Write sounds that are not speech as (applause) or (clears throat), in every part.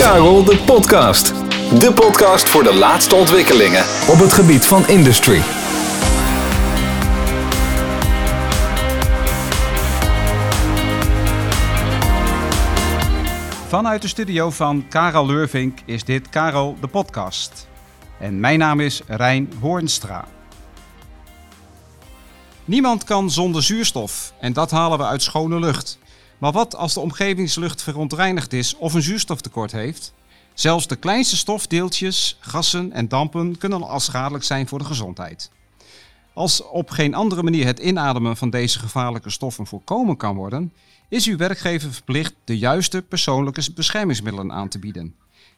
Karel de Podcast. De podcast voor de laatste ontwikkelingen op het gebied van industry. Vanuit de studio van Karel Leurvink is dit Karel de Podcast. En mijn naam is Rijn Hoornstra. Niemand kan zonder zuurstof en dat halen we uit schone lucht. Maar wat als de omgevingslucht verontreinigd is of een zuurstoftekort heeft? Zelfs de kleinste stofdeeltjes, gassen en dampen kunnen al schadelijk zijn voor de gezondheid. Als op geen andere manier het inademen van deze gevaarlijke stoffen voorkomen kan worden, is uw werkgever verplicht de juiste persoonlijke beschermingsmiddelen aan te bieden.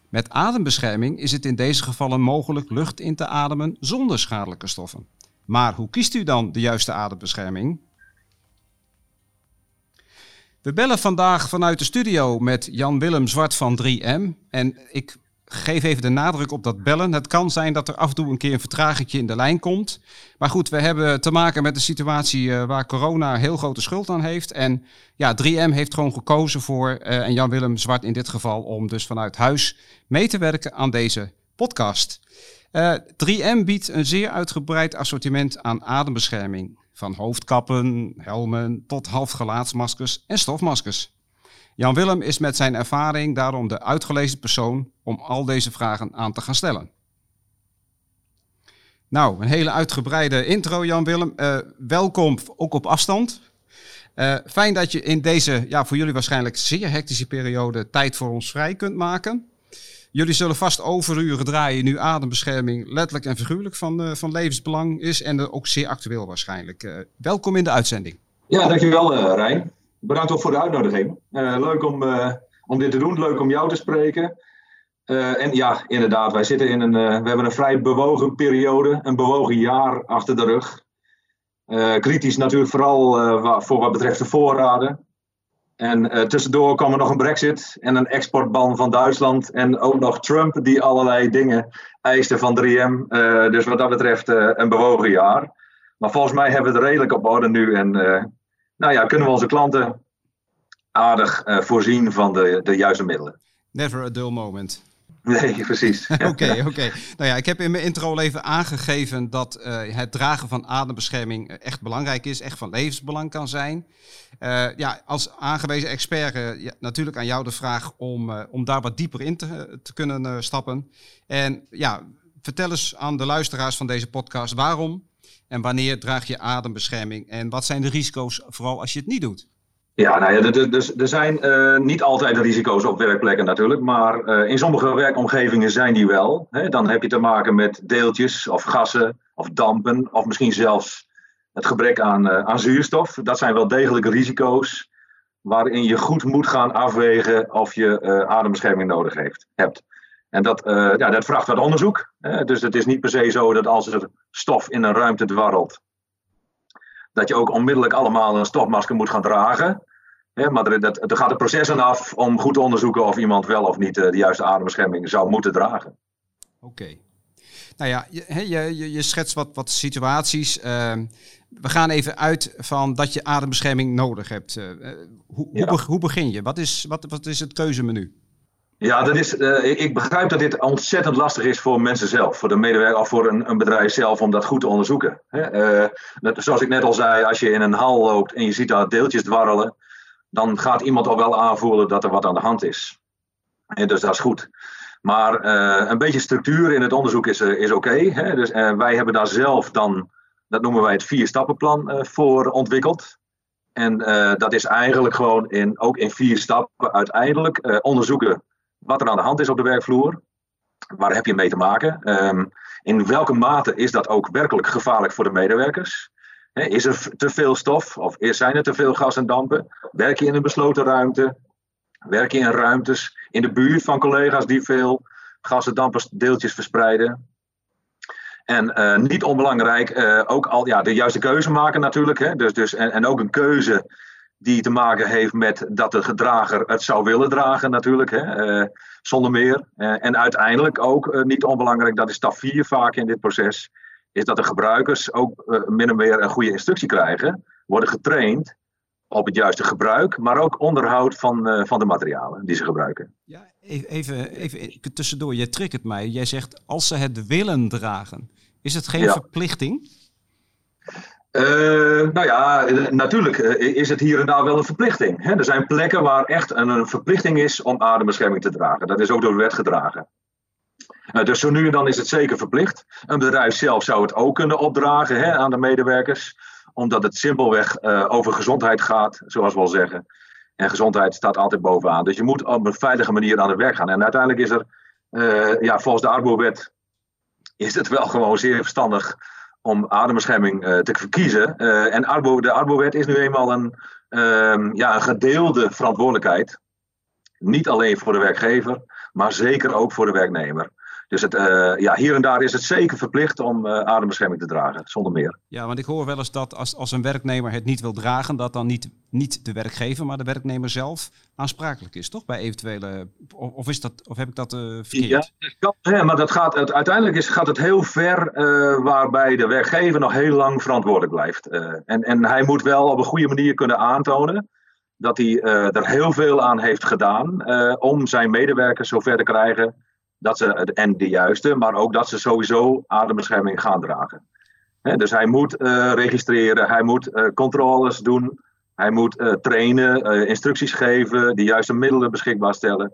Met adembescherming is het in deze gevallen mogelijk lucht in te ademen zonder schadelijke stoffen. Maar hoe kiest u dan de juiste adembescherming? We bellen vandaag vanuit de studio met Jan-Willem Zwart van 3M. En ik geef even de nadruk op dat bellen. Het kan zijn dat er af en toe een keer een vertraging in de lijn komt. Maar goed, we hebben te maken met een situatie eh, waar corona heel grote schuld aan heeft. En ja, 3M heeft gewoon gekozen voor, uh, en Jan-Willem Zwart in dit geval, om dus vanuit huis mee te werken aan deze podcast. Uh, 3M biedt een zeer uitgebreid assortiment aan adembescherming. Van hoofdkappen, helmen tot halfgelaatsmaskers en stofmaskers. Jan Willem is met zijn ervaring daarom de uitgelezen persoon om al deze vragen aan te gaan stellen. Nou, een hele uitgebreide intro, Jan Willem. Uh, welkom ook op afstand. Uh, fijn dat je in deze, ja, voor jullie waarschijnlijk zeer hectische periode tijd voor ons vrij kunt maken. Jullie zullen vast overuren draaien nu adembescherming letterlijk en figuurlijk van, uh, van levensbelang is en ook zeer actueel waarschijnlijk. Uh, welkom in de uitzending. Ja, dankjewel uh, Rijn. Bedankt ook voor de uitnodiging. leuk om, om dit te doen, leuk om jou te spreken. en ja, inderdaad, wij zitten in een, we hebben een vrij bewogen periode, een bewogen jaar achter de rug. kritisch natuurlijk vooral voor wat betreft de voorraden. En uh, tussendoor kwam er nog een brexit en een exportban van Duitsland. En ook nog Trump die allerlei dingen eiste van 3M. Uh, dus wat dat betreft uh, een bewogen jaar. Maar volgens mij hebben we het redelijk op orde nu. En nou ja, kunnen we onze klanten aardig voorzien van de, de juiste middelen. Never a dull moment. (laughs) Nee, precies. (laughs) Oké, oké. Nou ja, ik heb in mijn intro al even aangegeven dat uh, het dragen van adembescherming echt belangrijk is, echt van levensbelang kan zijn. Uh, ja, als aangewezen expert, ja, natuurlijk aan jou de vraag om, om daar wat dieper in te, te kunnen stappen. En ja, vertel eens aan de luisteraars van deze podcast waarom en wanneer draag je adembescherming en wat zijn de risico's, vooral als je het niet doet. Ja, nou ja, er, er zijn uh, niet altijd risico's op werkplekken natuurlijk, maar uh, in sommige werkomgevingen zijn die wel. Hè. Dan heb je te maken met deeltjes of gassen of dampen of misschien zelfs het gebrek aan, uh, aan zuurstof. Dat zijn wel degelijke risico's waarin je goed moet gaan afwegen of je adembescherming nodig heeft, hebt. En dat, ja, dat vraagt wat onderzoek. Hè. Dus het is niet per se zo dat als er stof in een ruimte dwarrelt, dat je ook onmiddellijk allemaal een stofmasker moet gaan dragen. maar er, dat, er gaat een proces aan af om goed te onderzoeken of iemand wel of niet eh, de juiste adembescherming zou moeten dragen. Oké. Nou ja, je, je, je schetst wat, wat situaties. Uh, we gaan even uit van dat je adembescherming nodig hebt. Uh, hoe, ja. hoe, hoe, begin je? Wat is, wat, wat is het keuzemenu? Ja, dat is, uh, ik begrijp dat dit ontzettend lastig is voor mensen zelf, voor de medewerker of voor een, een bedrijf zelf om dat goed te onderzoeken. Hè? Dat, zoals ik net al zei, als je in een hal loopt en je ziet daar deeltjes dwarrelen, dan gaat iemand al wel aanvoelen dat er wat aan de hand is. En dus dat is goed. Maar uh, een beetje structuur in het onderzoek is, is oké. Dus wij hebben daar zelf dan, dat noemen wij het vier-stappenplan voor ontwikkeld. En dat is eigenlijk gewoon in, ook in vier stappen uiteindelijk onderzoeken wat er aan de hand is op de werkvloer. Waar heb je mee te maken? Um, in welke mate is dat ook werkelijk gevaarlijk voor de medewerkers? Is er te veel stof of zijn er te veel gas en dampen? Werk je in een besloten ruimte? Werk je in ruimtes in de buurt van collega's die veel gas en deeltjes verspreiden? En uh, niet onbelangrijk, uh, ook al ja, de juiste keuze maken natuurlijk. Hè? Dus, dus, en ook een keuze die te maken heeft met dat de gedrager het zou willen dragen natuurlijk, hè, uh, zonder meer. Uh, en uiteindelijk ook, uh, niet onbelangrijk, dat is stap 4 vaak in dit proces, is dat de gebruikers ook min of meer een goede instructie krijgen, worden getraind op het juiste gebruik, maar ook onderhoud van, van de materialen die ze gebruiken. Ja, even, even tussendoor, jij triggert mij. Jij zegt als ze het willen dragen. Is het geen verplichting? Uh, nou ja, natuurlijk is het hier en daar wel een verplichting. Hè? Er zijn plekken waar echt een, verplichting is om adembescherming te dragen. Dat is ook door de wet gedragen. Uh, dus zo nu en dan is het zeker verplicht. Een bedrijf zelf zou het ook kunnen opdragen hè, aan de medewerkers, omdat het simpelweg over gezondheid gaat, zoals we al zeggen. En gezondheid staat altijd bovenaan. Dus je moet op een veilige manier aan het werk gaan. En uiteindelijk is er, ja, volgens de Arbo-wet, is het wel gewoon zeer verstandig om adembescherming uh, te verkiezen. Uh, en Arbo, de Arbo-wet is nu eenmaal een, uh, ja, een gedeelde verantwoordelijkheid. Niet alleen voor de werkgever, maar zeker ook voor de werknemer. Dus het, uh, ja, hier en daar is het zeker verplicht om uh, adembescherming te dragen, zonder meer. Ja, want ik hoor wel eens dat als, als een werknemer het niet wil dragen, dat dan niet, niet de werkgever, maar de werknemer zelf aansprakelijk is, toch? Bij eventuele. Of, of is dat, of heb ik dat uh, verkeerd? Ja, ja, maar dat gaat, het, uiteindelijk is, gaat het heel ver, waarbij de werkgever nog heel lang verantwoordelijk blijft. en, en hij moet wel op een goede manier kunnen aantonen dat hij er heel veel aan heeft gedaan om zijn medewerkers zover te krijgen dat ze, en de juiste, maar ook dat ze sowieso adembescherming gaan dragen. dus hij moet uh, registreren, hij moet uh, controles doen, hij moet uh, trainen, instructies geven, de juiste middelen beschikbaar stellen.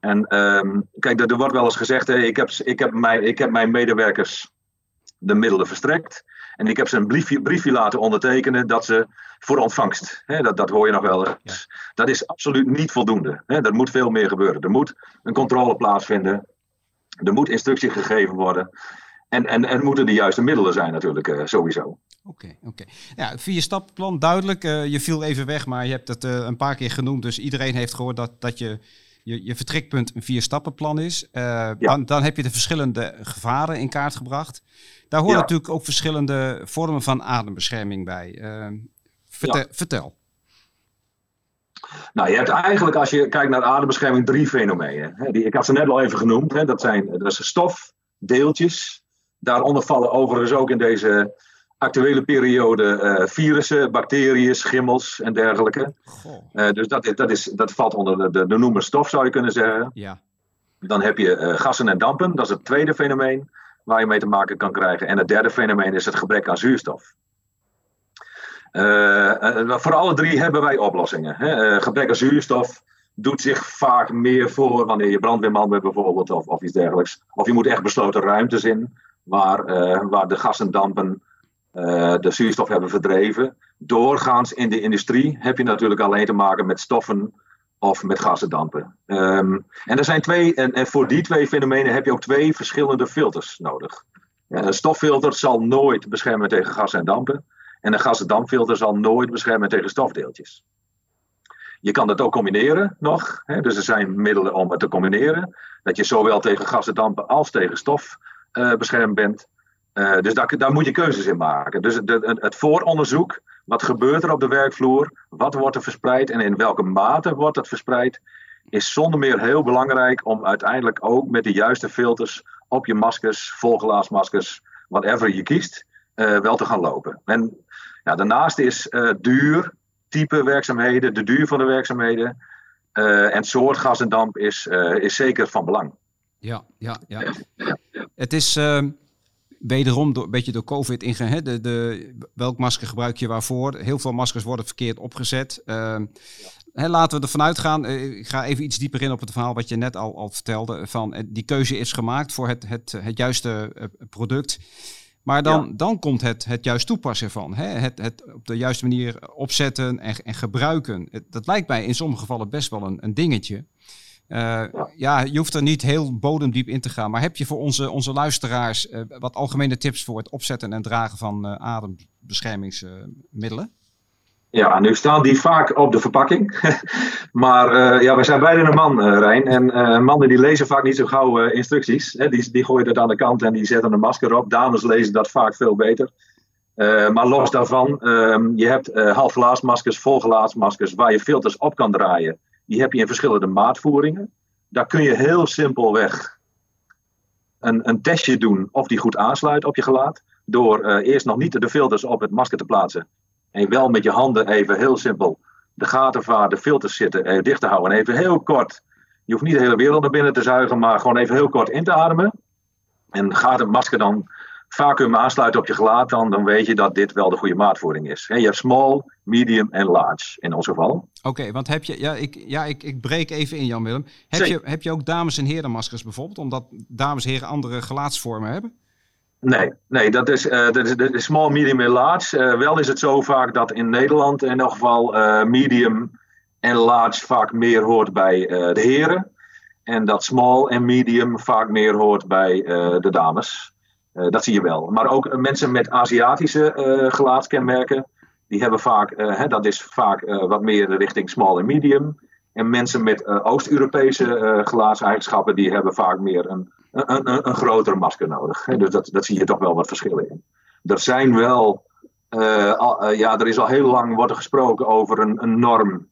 En um, kijk, er, er, wordt wel eens gezegd, ik, heb, ik, heb ik heb mijn medewerkers de middelen verstrekt. En ik heb ze een briefje, briefje laten ondertekenen dat ze voor ontvangst. Hè, dat, dat hoor je nog wel eens. Dat is absoluut niet voldoende. Hè. Er moet veel meer gebeuren. Er moet een controle plaatsvinden. Er moet instructie gegeven worden. En, en, en moeten de juiste middelen zijn natuurlijk, uh, sowieso. Oké, oké. Ja, vier stappenplan, duidelijk. Uh, je viel even weg, maar je hebt het uh, een paar keer genoemd. Dus iedereen heeft gehoord dat, dat je, je, je vertrekpunt een vier stappenplan is. Ja. dan, dan heb je de verschillende gevaren in kaart gebracht. Daar horen ja. natuurlijk ook verschillende vormen van adembescherming bij. vertel. Ja. vertel. Nou, je hebt eigenlijk, als je kijkt naar adembescherming, drie fenomenen. Die, ik had ze net al even genoemd. Hè. Dat zijn dat is stof, deeltjes. Daaronder vallen overigens ook in deze actuele periode uh, virussen, bacteriën, schimmels en dergelijke. Uh, dus dat, dat, is, dat valt onder de, de, de noemer stof, zou je kunnen zeggen. Ja. Dan heb je uh, gassen en dampen, dat is het tweede fenomeen waar je mee te maken kan krijgen. En het derde fenomeen is het gebrek aan zuurstof. Voor alle drie hebben wij oplossingen. Hè. Gebrek aan zuurstof doet zich vaak meer voor wanneer je brandweerman bent bijvoorbeeld of, of iets dergelijks. Of je moet echt besloten ruimtes in waar, waar de gas en dampen de zuurstof hebben verdreven. Doorgaans in de industrie heb je natuurlijk alleen te maken met stoffen of met gas en dampen. Um, en, er zijn twee, en, en voor die twee fenomenen heb je ook twee verschillende filters nodig. een stoffilter zal nooit beschermen tegen gas en dampen. En een gasdampfilter zal nooit beschermen tegen stofdeeltjes. Je kan dat ook combineren nog. Hè? Dus er zijn middelen om het te combineren. Dat je zowel tegen gasdampen als tegen stof uh, beschermd bent. Uh, dus daar, daar, moet je keuzes in maken. Dus de, het vooronderzoek, wat gebeurt er op de werkvloer, wat wordt er verspreid en in welke mate wordt het verspreid, is zonder meer heel belangrijk om uiteindelijk ook met de juiste filters op je maskers, volglaasmaskers, whatever je kiest, uh, wel te gaan lopen. En ja, daarnaast is uh, duur, type werkzaamheden, de duur van de werkzaamheden en soort gas en damp is, is zeker van belang. Ja, ja, ja. Het is ehm, wederom door, een beetje door COVID ingegaan. De, de, welk masker gebruik je waarvoor? Heel veel maskers worden verkeerd opgezet. Uh, hè, laten we ervan uitgaan. ik ga even iets dieper in op het verhaal wat je net al, al vertelde. Van, die keuze is gemaakt voor het, het, het juiste product. Maar dan, dan komt het, het juist toepassen van. Hè? Het, het op de juiste manier opzetten en, en gebruiken. dat lijkt mij in sommige gevallen best wel een, een dingetje. Uh, ja. je hoeft er niet heel bodemdiep in te gaan. Maar heb je voor onze, onze luisteraars uh, wat algemene tips voor het opzetten en dragen van uh, adembeschermingsmiddelen? Ja, nu staan die vaak op de verpakking. (laughs) maar uh, ja, we zijn beide een man, uh, Rijn. En uh, mannen die lezen vaak niet zo gauw instructies. Hè? Die, die gooien dat aan de kant en die zetten een masker op. Dames lezen dat vaak veel beter. maar los daarvan, ehm, je hebt halfglaasmaskers, volglaasmaskers waar je filters op kan draaien. Die heb je in verschillende maatvoeringen. Daar kun je heel simpelweg een, een testje doen of die goed aansluit op je gelaat. Door eerst nog niet de filters op het masker te plaatsen En wel met je handen even heel simpel de gaten de filters zitten even dicht te houden. En even heel kort, je hoeft niet de hele wereld naar binnen te zuigen, maar gewoon even heel kort in te ademen. En gaat het masker dan vacuüm aansluiten op je gelaat, dan, dan weet je dat dit wel de goede maatvoering is. je hebt small, medium en large in ons geval. Oké, want heb je, ja, ik, ja ik, ik breek even in Jan Willem. Heb je, heb je ook dames- en herenmaskers bijvoorbeeld, omdat dames en heren andere gelaatsvormen hebben? Nee, nee dat, is, uh, dat, is, dat is small, medium en large. Uh, wel is het zo vaak dat in Nederland in elk geval uh, medium en large vaak meer hoort bij de heren. En dat small en medium vaak meer hoort bij de dames. Dat zie je wel. Maar ook mensen met Aziatische gelaatskenmerken, die hebben vaak, hè, dat is vaak wat meer richting small en medium. En mensen met Oost-Europese gelaatseigenschappen, die hebben vaak meer een een, een, een grotere masker nodig. Dus dat, dat zie je toch wel wat verschillen in. Er zijn wel, ja, er is al heel lang wordt er gesproken over een, een norm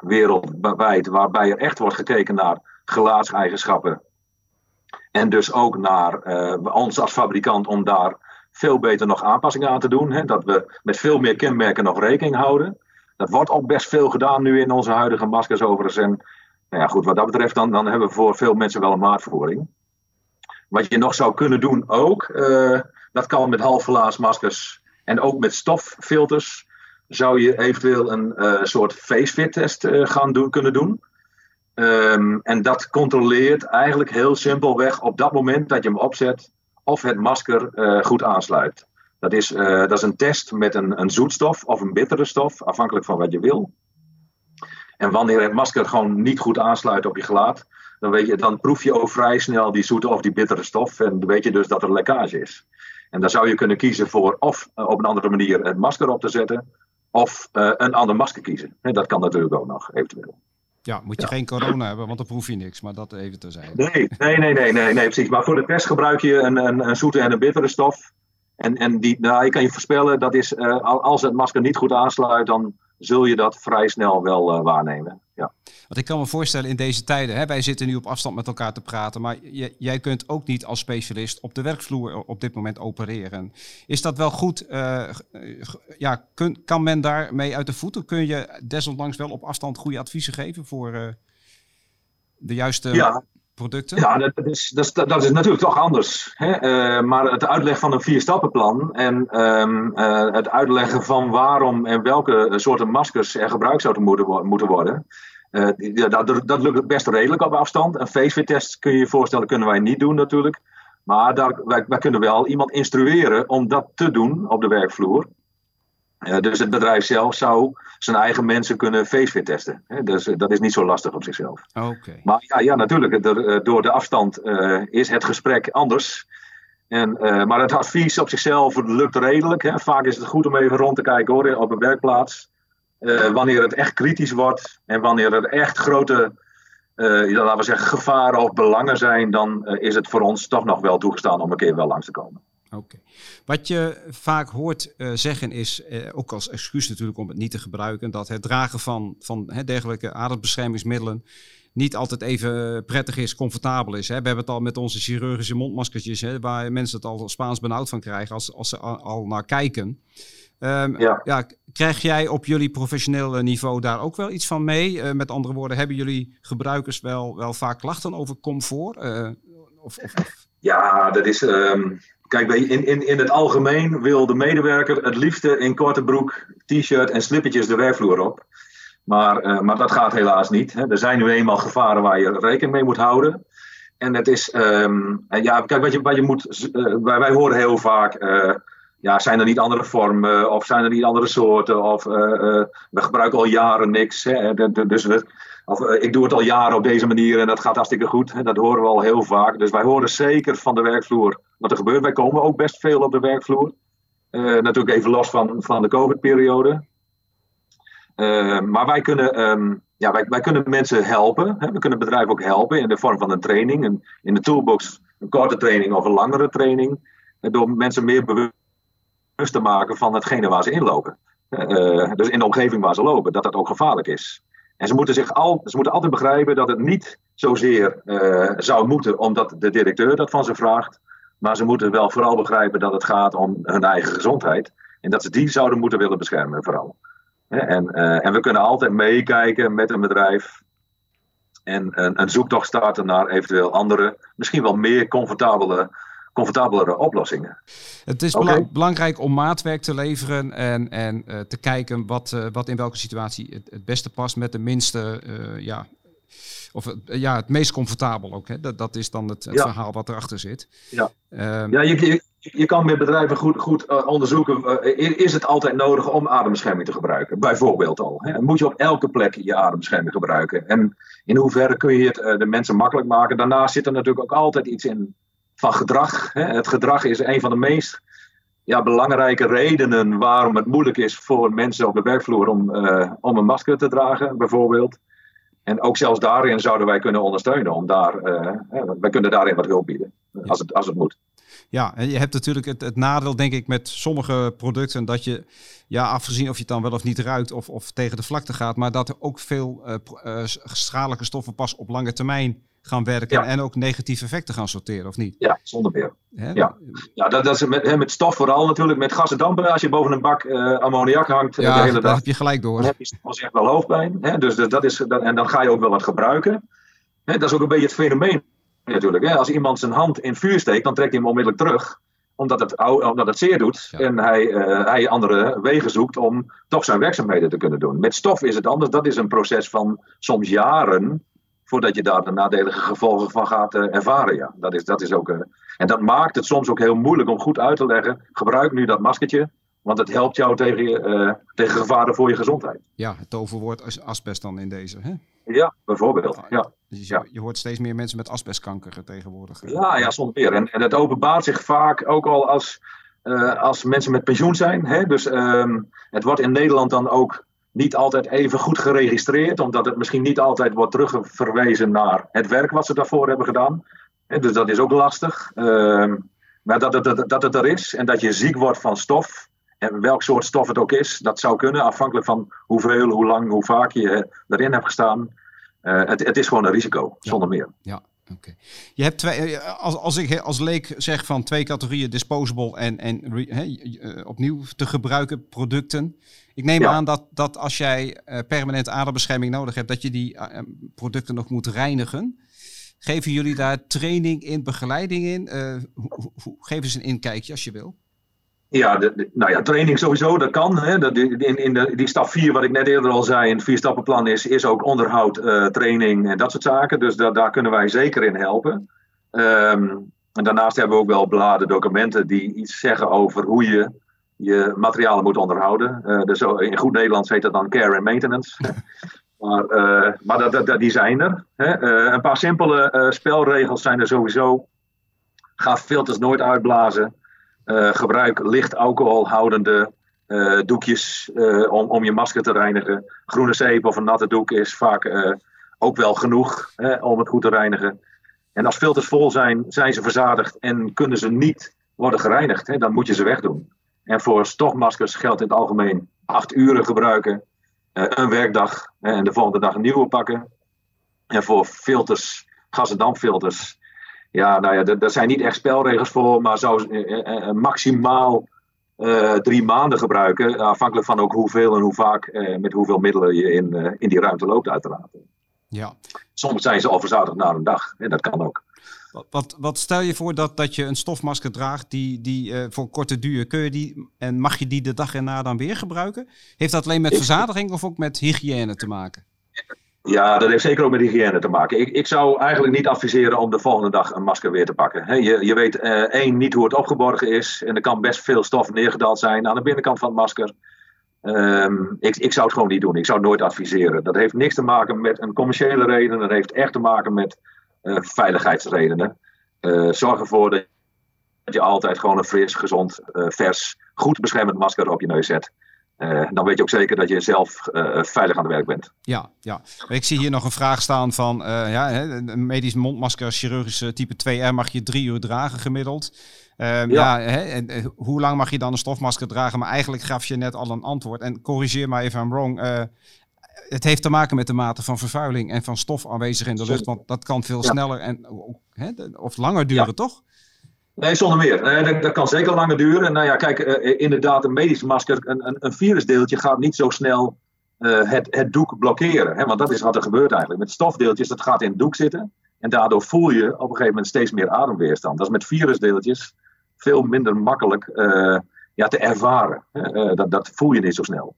wereldwijd, waarbij er echt wordt gekeken naar gelaatseigenschappen. En dus ook naar uh, ons als fabrikant om daar veel beter nog aanpassingen aan te doen. Hè? Dat we met veel meer kenmerken nog rekening houden. Dat wordt ook best veel gedaan nu in onze huidige maskers overigens. En nou ja, goed, wat dat betreft, dan, dan hebben we voor veel mensen wel een maatvoering. Wat je nog zou kunnen doen ook, uh, dat kan met halfglaasmaskers en ook met stoffilters, zou je eventueel een uh, soort face-fit test gaan doen, kunnen doen. Um, en dat controleert eigenlijk heel simpelweg op dat moment dat je hem opzet of het masker goed aansluit. Dat is, dat is een test met een, een zoetstof of een bittere stof, afhankelijk van wat je wil. En wanneer het masker gewoon niet goed aansluit op je gelaat, dan, weet je, dan proef je ook vrij snel die zoete of die bittere stof. En dan weet je dus dat er lekkage is. En dan zou je kunnen kiezen voor of uh, op een andere manier het masker op te zetten, of een ander masker kiezen. En dat kan natuurlijk ook nog, eventueel. Ja, moet je ja. geen corona hebben, want dan proef je niks. Maar dat even te zijn. Nee, nee, nee, nee, nee, nee, precies. Maar voor de test gebruik je een, een, een zoete en een bittere stof. En, en die, nou, ik kan je voorspellen, dat is, uh, als het masker niet goed aansluit, dan zul je dat vrij snel wel uh, waarnemen. Ja. Want ik kan me voorstellen in deze tijden, hè, wij zitten nu op afstand met elkaar te praten, maar jij kunt ook niet als specialist op de werkvloer op dit moment opereren. Is dat wel goed? Uh, ja, kun, kan men daarmee uit de voeten? Kun je desondanks wel op afstand goede adviezen geven voor uh, de juiste ja. Producten? Ja, dat is, dat is, dat is natuurlijk toch anders. Hè? Uh, maar het uitleg van een vierstappenplan en um, het uitleggen van waarom en welke soorten maskers er gebruikt zouden moeten, moeten worden. Ja, dat, dat lukt best redelijk op afstand. Een face-fit-test kun je je voorstellen, kunnen wij niet doen natuurlijk. Maar daar, wij, kunnen wel iemand instrueren om dat te doen op de werkvloer. Uh, dus het bedrijf zelf zou zijn eigen mensen kunnen face-fit testen. Hè? Dus uh, dat is niet zo lastig op zichzelf. Okay. Maar ja, ja natuurlijk, er, door de afstand is het gesprek anders. En, maar het advies op zichzelf lukt redelijk. Hè? Vaak is het goed om even rond te kijken hoor, op een werkplaats. Wanneer het echt kritisch wordt en wanneer er echt grote, uh, laten we zeggen, gevaren of belangen zijn, dan uh, is het voor ons toch nog wel toegestaan om een keer wel langs te komen. Oké. Okay. Wat je vaak hoort zeggen is, ook als excuus natuurlijk om het niet te gebruiken, dat het dragen van, van hè, dergelijke adembeschermingsmiddelen niet altijd even prettig is, comfortabel is. Hè. We hebben het al met onze chirurgische mondmaskertjes, hè, waar mensen het al Spaans benauwd van krijgen als, als ze al naar kijken. Um, ja. ja. krijg jij op jullie professionele niveau daar ook wel iets van mee? Uh, met andere woorden, hebben jullie gebruikers wel, wel vaak klachten over comfort? Of, of, of... Ja, dat is. Um, kijk, in, in, in het algemeen wil de medewerker het liefste in korte broek, t-shirt en slippertjes de werkvloer op. Maar, uh, maar dat gaat helaas niet. Hè. Er zijn nu eenmaal gevaren waar je rekening mee moet houden. En het is. Um, ja, kijk, wat je, wat je moet. wij, wij horen heel vaak ja, zijn er niet andere vormen of zijn er niet andere soorten? Of uh, uh, we gebruiken al jaren niks. Hè, dus of, ik doe het al jaren op deze manier en dat gaat hartstikke goed. Hè, dat horen we al heel vaak. Dus wij horen zeker van de werkvloer wat er gebeurt. Wij komen ook best veel op de werkvloer. natuurlijk even los van, van de COVID-periode. maar wij kunnen, um, ja, wij, wij kunnen mensen helpen. Hè, we kunnen bedrijven ook helpen in de vorm van een training. In de toolbox een korte training of een langere training. Door mensen meer bewust te maken van hetgene waar ze inlopen. Uh, dus in de omgeving waar ze lopen, dat dat ook gevaarlijk is. En ze moeten, zich al, ze moeten altijd begrijpen dat het niet zozeer uh, zou moeten omdat de directeur dat van ze vraagt. Maar ze moeten wel vooral begrijpen dat het gaat om hun eigen gezondheid. En dat ze die zouden moeten willen beschermen, vooral. En, en we kunnen altijd meekijken met een bedrijf en een, een zoektocht starten naar eventueel andere, misschien wel meer comfortabele comfortabelere oplossingen. Het is belangrijk om maatwerk te leveren en, en uh, te kijken wat, uh, wat in welke situatie het, het, beste past met de minste, uh, ja, of ja, het meest comfortabel ook. Hè? Dat, dat is dan het, het ja. verhaal wat erachter zit. Ja, um, ja je, je, je, kan met bedrijven goed, goed onderzoeken, is het altijd nodig om adembescherming te gebruiken? Bijvoorbeeld al. Hè? Moet je op elke plek je adembescherming gebruiken? En in hoeverre kun je het de mensen makkelijk maken? Daarnaast zit er natuurlijk ook altijd iets in van gedrag. Hè. Het gedrag is een van de meest ja, belangrijke redenen waarom het moeilijk is voor mensen op de werkvloer om, uh, om een masker te dragen, bijvoorbeeld. En ook zelfs daarin zouden wij kunnen ondersteunen. Om daar, uh, wij kunnen daarin wat hulp bieden, als, het, als het moet. Ja, en je hebt natuurlijk het, het, nadeel, denk ik, met sommige producten dat je, ja, afgezien of je het dan wel of niet ruikt of, of tegen de vlakte gaat, maar dat er ook veel uh, schadelijke stoffen pas op lange termijn gaan werken en ook negatieve effecten gaan sorteren, of niet? Ja, zonder meer. Ja, ja dat, dat is met, met stof vooral natuurlijk, met gas en dampen. Als je boven een bak uh, ammoniak hangt eh, ja, de hele dag, heb je gelijk door. Dan heb je echt wel hoofdpijn. Hè? Dus, dus dat is, dat, en dan ga je ook wel wat gebruiken. Hè? Dat is ook een beetje het fenomeen natuurlijk. Hè? Als iemand zijn hand in vuur steekt, dan trekt hij hem onmiddellijk terug omdat het, omdat het zeer doet en hij, uh, hij andere wegen zoekt om toch zijn werkzaamheden te kunnen doen. Met stof is het anders. Dat is een proces van soms jaren voordat je daar de nadelige gevolgen van gaat uh, ervaren. Ja. Dat is, dat is ook, uh, en dat maakt het soms ook heel moeilijk om goed uit te leggen. Gebruik nu dat maskertje, want het helpt jou tegen, uh, tegen gevaren voor je gezondheid. Ja, het toverwoord is asbest dan in deze. Hè? Ja, bijvoorbeeld. Ja. Dus je, je, hoort steeds meer mensen met asbestkanker tegenwoordig. Ja, ja zonder meer. En, en het openbaart zich vaak ook al als, als mensen met pensioen zijn. Hè? Dus um, het wordt in Nederland dan ook niet altijd even goed geregistreerd, omdat het misschien niet altijd wordt terugverwezen naar het werk wat ze daarvoor hebben gedaan. dus dat is ook lastig. Uh, maar dat, dat, dat het er is en dat je ziek wordt van stof, en welk soort stof het ook is, dat zou kunnen, afhankelijk van hoeveel, hoe lang, hoe vaak je erin hebt gestaan. Uh, het, het, is gewoon een risico, zonder meer. Ja, Oké. Je hebt twee, eh, als, als ik als leek zeg van twee categorieën disposable en, en he, opnieuw te gebruiken producten. Ik neem aan dat, dat als jij uh, permanente adembescherming nodig hebt, dat je die uh, producten nog moet reinigen. Geven jullie daar training in, begeleiding in? Uh, ho, ho, geef eens een inkijkje als je wil. Ja, de, de, nou ja, training sowieso, dat kan. Hè. Dat, in in de, die stap 4, wat ik net eerder al zei, in het vierstappenplan is, is ook onderhoud, uh, training en dat soort zaken. Dus da, daar kunnen wij zeker in helpen. Um, en daarnaast hebben we ook wel bladen, documenten die iets zeggen over hoe je je materialen moet onderhouden. Uh, dus in goed Nederlands heet dat dan care and maintenance. (laughs) maar uh, maar dat, dat, die zijn er. Hè. Uh, een paar simpele spelregels zijn er sowieso. Ga filters nooit uitblazen. gebruik licht alcoholhoudende doekjes om, om je masker te reinigen. Groene zeep of een natte doek is vaak ook wel genoeg hè, om het goed te reinigen. En als filters vol zijn, zijn ze verzadigd en kunnen ze niet worden gereinigd. Hè, dan moet je ze wegdoen. En voor stofmaskers geldt in het algemeen acht uren gebruiken, uh, een werkdag en de volgende dag een nieuwe pakken. En voor filters, gas- en dampfilters, ja, nou ja, daar zijn niet echt spelregels voor, maar zou uh, maximaal drie maanden gebruiken. Afhankelijk van ook hoeveel en hoe vaak, met hoeveel middelen je in, in die ruimte loopt, uiteraard. Ja. Soms zijn ze al verzadigd na een dag, en dat kan ook. Wat, wat, stel je voor dat, dat je een stofmasker draagt die, die uh, voor korte duur, kun je die en mag je die de dag erna dan weer gebruiken? Heeft dat alleen met verzadiging of ook met hygiëne te maken? Ja, dat heeft zeker ook met hygiëne te maken. Ik, ik zou eigenlijk niet adviseren om de volgende dag een masker weer te pakken. He, je, je weet uh, één, niet hoe het opgeborgen is. En er kan best veel stof neergedaald zijn aan de binnenkant van het masker. Um, ik, ik zou het gewoon niet doen. Ik zou het nooit adviseren. Dat heeft niks te maken met een commerciële reden. Dat heeft echt te maken met veiligheidsredenen. Uh, zorg ervoor dat je altijd gewoon een fris, gezond, uh, vers, goed beschermend masker op je neus zet. dan weet je ook zeker dat je zelf veilig aan het werk bent. Ja, ja. Ik zie hier nog een vraag staan van ja, een medisch mondmasker chirurgische type 2R mag je drie uur dragen gemiddeld. Um, ja, ja hè, en, hoe lang mag je dan een stofmasker dragen? Maar eigenlijk gaf je net al een antwoord. En corrigeer me even I'm wrong het heeft te maken met de mate van vervuiling en van stof aanwezig in de lucht. Want dat kan veel sneller en of langer duren, ja. toch? Nee, zonder meer. Nee, dat, dat, kan zeker langer duren. Nou ja, kijk, inderdaad, een medisch masker, een, een, een virusdeeltje gaat niet zo snel het, het doek blokkeren. Hè? Want dat is wat er gebeurt eigenlijk. Met stofdeeltjes, dat gaat in het doek zitten. En daardoor voel je op een gegeven moment steeds meer ademweerstand. Dat is met virusdeeltjes veel minder makkelijk uh, ja, te ervaren. Dat, dat voel je niet zo snel.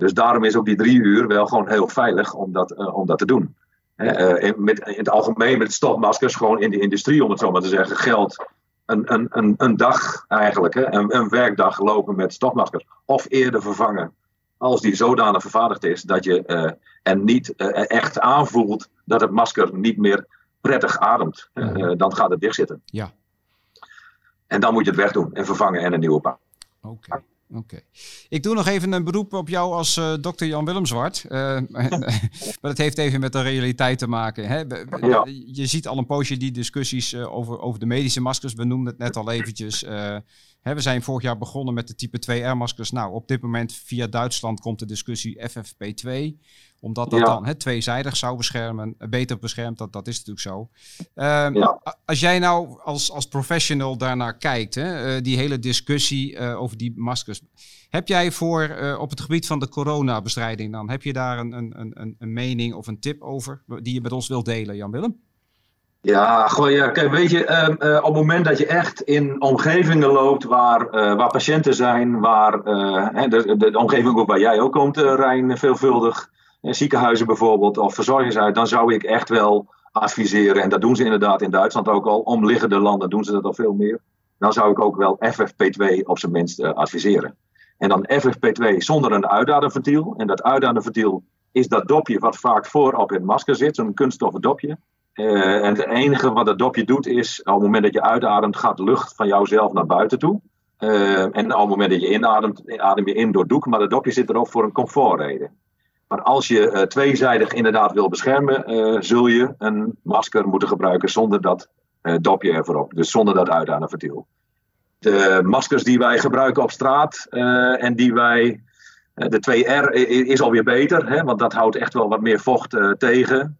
Dus daarom is ook die drie uur wel gewoon heel veilig om dat, uh, om dat te doen. In, met, in het algemeen met stofmaskers, gewoon in de industrie om het zo maar te zeggen, geldt een, een, een, een dag eigenlijk, hè, een, een werkdag lopen met stofmaskers. Of eerder vervangen als die zodanig vervaardigd is dat je uh, er niet echt aanvoelt dat het masker niet meer prettig ademt, dan gaat het dichtzitten. Ja. En dan moet je het wegdoen en vervangen en een nieuwe pakken. Oké. Oké. Ik doe nog even een beroep op jou als uh, dokter Jan Willem Zwart. Uh, (laughs) maar dat heeft even met de realiteit te maken. Hè? Ja. Je ziet al een poosje die discussies uh, over, over de medische maskers. We noemden het net al eventjes. Hè, we zijn vorig jaar begonnen met de type 2R-maskers. Nou, op dit moment via Duitsland komt de discussie FFP2 omdat dat ja. dan hè, tweezijdig zou beschermen, beter beschermt, dat, dat is natuurlijk zo. Um, ja. Als jij nou als, als professional daarnaar kijkt, hè, uh, die hele discussie uh, over die maskers. Heb jij voor uh, op het gebied van de coronabestrijding dan, heb je daar een, een, een, een mening of een tip over die je met ons wilt delen, Jan-Willem? Ja, ja, kijk, weet je, uh, op het moment dat je echt in omgevingen loopt waar, uh, waar patiënten zijn, waar de, de, omgeving ook waar jij ook komt, Rijn, veelvuldig, ziekenhuizen bijvoorbeeld of verzorgingshuizen, dan zou ik echt wel adviseren, en dat doen ze inderdaad in Duitsland ook al, omliggende landen doen ze dat al veel meer, dan zou ik ook wel FFP2 op zijn minst adviseren. En dan FFP2 zonder een uitademventiel, en dat uitademventiel is dat dopje wat vaak voor op het masker zit, zo'n kunststoffen dopje. Uh, en het enige wat dat dopje doet is, op het moment dat je uitademt, gaat lucht van jouzelf naar buiten toe. Uh, en op het moment dat je inademt, adem je in door doek, maar dat dopje zit erop voor een comfortreden. Maar als je uh, tweezijdig inderdaad wil beschermen, zul je een masker moeten gebruiken zonder dat dopje ervoor. Dus zonder dat uitademventiel. De maskers die wij gebruiken op straat en die wij. de 2R is alweer beter, hè, want dat houdt echt wel wat meer vocht tegen.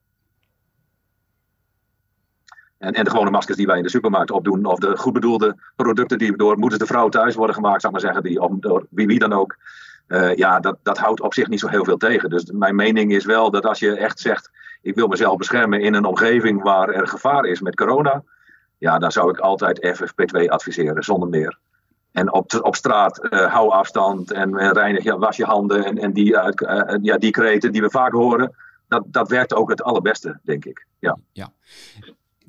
En, en de gewone maskers die wij in de supermarkt opdoen, of de goed bedoelde producten die door moeders de vrouw thuis worden gemaakt, zou ik maar zeggen, die, of door wie, wie dan ook. Uh, ja, dat, dat houdt op zich niet zo heel veel tegen. Dus mijn mening is wel dat als je echt zegt, ik wil mezelf beschermen in een omgeving waar er gevaar is met corona, ja, dan zou ik altijd FFP2 adviseren, zonder meer. En op, op straat, uh, hou afstand en, en reinig, ja, was je handen en, en die, ja, die kreten die we vaak horen, dat, dat werkt ook het allerbeste, denk ik. Ja. ja.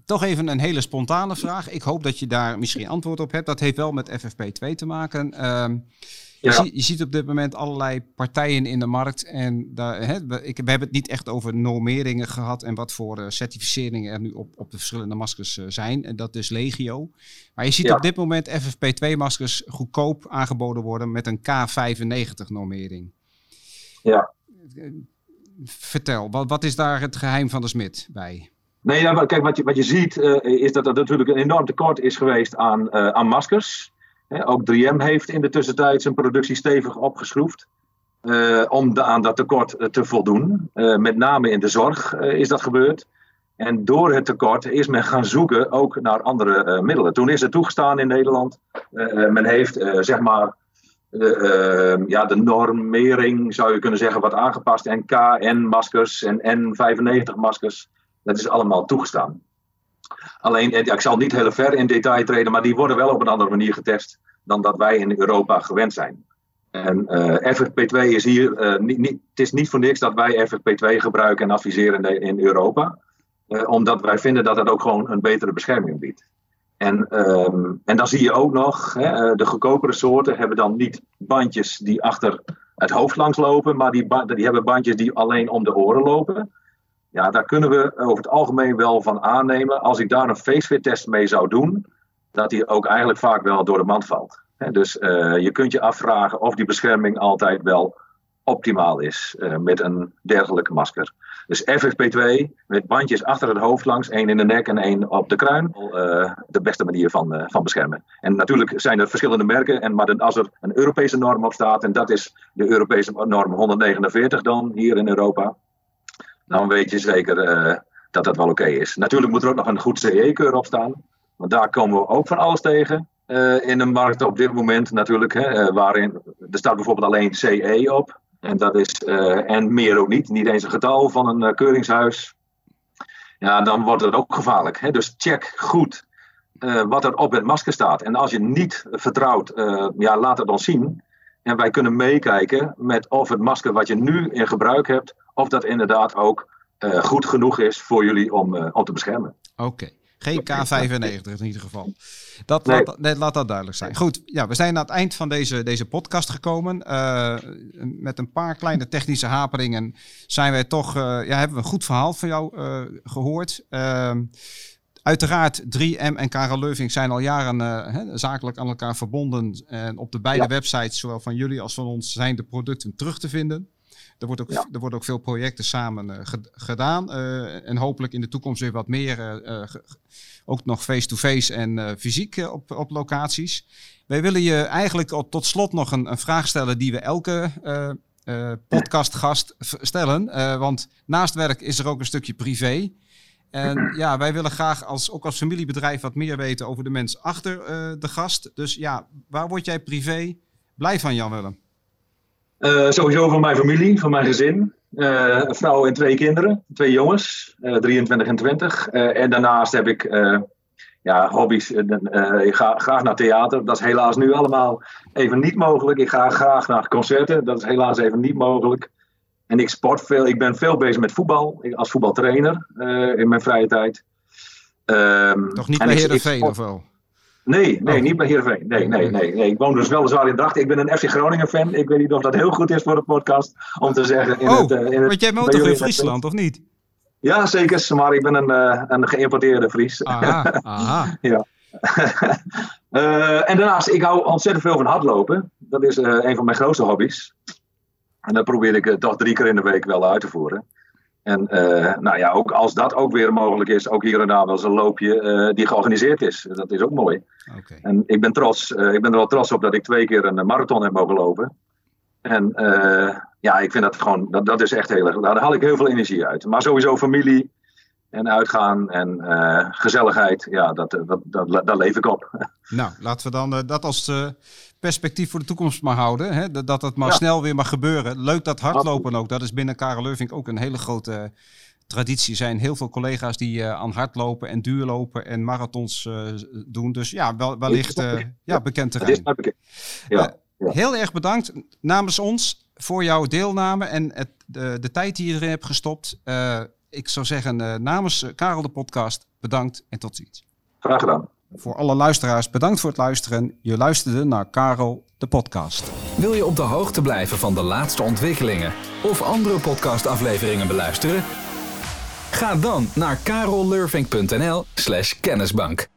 Toch even een hele spontane vraag. Ik hoop dat je daar misschien antwoord op hebt. Dat heeft wel met FFP2 te maken. Uh, je, zie, je, ziet op dit moment allerlei partijen in de markt. En daar, hè, we, ik, we hebben het niet echt over normeringen gehad. En wat voor uh, certificeringen er nu op, op de verschillende maskers uh, zijn. En dat is legio. Maar je ziet ja. op dit moment FFP2-maskers goedkoop aangeboden worden met een K95-normering. Ja. Vertel, wat, wat is daar het geheim van de smid bij? Nee, ja, kijk, wat je, wat je ziet uh, is dat er natuurlijk een enorm tekort is geweest aan, uh, aan maskers. Ook 3M heeft in de tussentijd zijn productie stevig opgeschroefd. Uh, om aan dat tekort te voldoen. met name in de zorg is dat gebeurd. En door het tekort is men gaan zoeken ook naar andere middelen. Toen is het toegestaan in Nederland. men heeft zeg maar ja, de normering, zou je kunnen zeggen, wat aangepast. En KN-maskers en N95-maskers. Dat is allemaal toegestaan. Alleen, ik zal niet heel ver in detail treden, maar die worden wel op een andere manier getest dan dat wij in Europa gewend zijn. En uh, FFP2 is hier, uh, niet, niet, het is niet voor niks dat wij FFP2 gebruiken en adviseren in, Europa. Uh, omdat wij vinden dat het ook gewoon een betere bescherming biedt. En, um, en dan zie je ook nog, hè, de goedkopere soorten hebben dan niet bandjes die achter het hoofd langs lopen, maar die, die hebben bandjes die alleen om de oren lopen. Ja, daar kunnen we over het algemeen wel van aannemen. Als ik daar een facefit test mee zou doen, dat die ook eigenlijk vaak wel door de mand valt. dus uh, je kunt je afvragen of die bescherming altijd wel optimaal is uh, met een dergelijke masker. Dus FFP2 met bandjes achter het hoofd langs, één in de nek en één op de kruin, de beste manier van, van beschermen. En natuurlijk zijn er verschillende merken, en, maar als er een Europese norm op staat, en dat is de Europese norm 149 dan hier in Europa, dan weet je zeker uh, dat dat wel oké is. Natuurlijk moet er ook nog een goed CE-keur op staan. Want daar komen we ook van alles tegen. in de markt op dit moment natuurlijk. Hè, waarin, er staat bijvoorbeeld alleen CE op. En, dat is, en meer ook niet. Niet eens een getal van een keuringshuis. Ja, dan wordt het ook gevaarlijk. Hè? Dus check goed wat er op het masker staat. En als je niet vertrouwt, ja, laat het dan zien. En wij kunnen meekijken met of het masker wat je nu in gebruik hebt, of dat inderdaad ook uh, goed genoeg is voor jullie om, uh, om te beschermen. Oké. Geen K95 in ieder geval. Dat, nee. laat, laat, dat duidelijk zijn. Goed, ja, we zijn aan het eind van deze, deze podcast gekomen. Uh, met een paar kleine technische haperingen zijn wij toch, ja, hebben we een goed verhaal van jou gehoord. Ehm, Uiteraard, 3M en Karel Leuving zijn al jaren uh, zakelijk aan elkaar verbonden. En op de beide websites, zowel van jullie als van ons, zijn de producten terug te vinden. Er, wordt ook, er worden ook veel projecten samen uh, gedaan. Uh, en hopelijk in de toekomst weer wat meer, ook nog face-to-face en fysiek op, op locaties. Wij willen je eigenlijk tot slot nog een, een vraag stellen die we elke podcastgast stellen. want naast werk is er ook een stukje privé. En (clears throat) ja, wij willen graag als, ook als familiebedrijf wat meer weten over de mens achter de gast. Dus ja, waar word jij privé blij van, Jan Willem? Uh, sowieso van mijn familie, van mijn gezin. Uh, een vrouw en twee kinderen, twee jongens, 23 en 20. en daarnaast heb ik ja, hobby's. ik ga graag naar theater. Dat is helaas nu allemaal even niet mogelijk. Ik ga graag naar concerten. Dat is helaas even niet mogelijk. En ik sport veel. Ik ben veel bezig met voetbal. als voetbaltrainer uh, in mijn vrije tijd. Um, Toch niet bij Heerenveen of wel? Nee, nee, oh. niet bij Heerenveen. Nee, nee, nee, nee. Ik woon dus weliswaar in Dracht. Ik ben een FC Groningen fan. Ik weet niet of dat heel goed is voor de podcast om te zeggen. In oh, het, uh, in het, want jij woont toch in Friesland, of niet? Ja, zeker. Maar ik ben een, uh, een geïmporteerde Fries. Aha, (laughs) aha. ja. (laughs) en daarnaast, ik hou ontzettend veel van hardlopen. Dat is een van mijn grootste hobby's. En dat probeer ik toch drie keer in de week wel uit te voeren. En uh, nou ja, ook als dat ook weer mogelijk is, ook hier en daar wel eens een loopje uh, die georganiseerd is. Dat is ook mooi. Okay. En ik ben, trots, uh, ik ben er wel trots op dat ik twee keer een marathon heb mogen lopen. En ja, ik vind dat gewoon, dat, dat is echt heel erg, daar haal ik heel veel energie uit. Maar sowieso familie en uitgaan en gezelligheid, ja, dat, dat, dat, daar leef ik op. (laughs) Nou, laten we dan dat als perspectief voor de toekomst maar houden. Hè? Dat, dat het maar snel weer mag gebeuren. Leuk dat hardlopen ook. Dat is binnen Karel Leuving ook een hele grote traditie. Er zijn heel veel collega's die aan hardlopen en duurlopen en marathons doen. Dus ja, wel, wellicht ja, bekend terrein. Ja. heel erg bedankt namens ons voor jouw deelname en het, de, de tijd die je erin hebt gestopt. Ik zou zeggen namens Karel de podcast bedankt en tot ziens. Graag gedaan. Voor alle luisteraars, bedankt voor het luisteren. Je luisterde naar Karel, de podcast. Wil je op de hoogte blijven van de laatste ontwikkelingen of andere podcastafleveringen beluisteren? Ga dan naar karellurving.nl/slash kennisbank.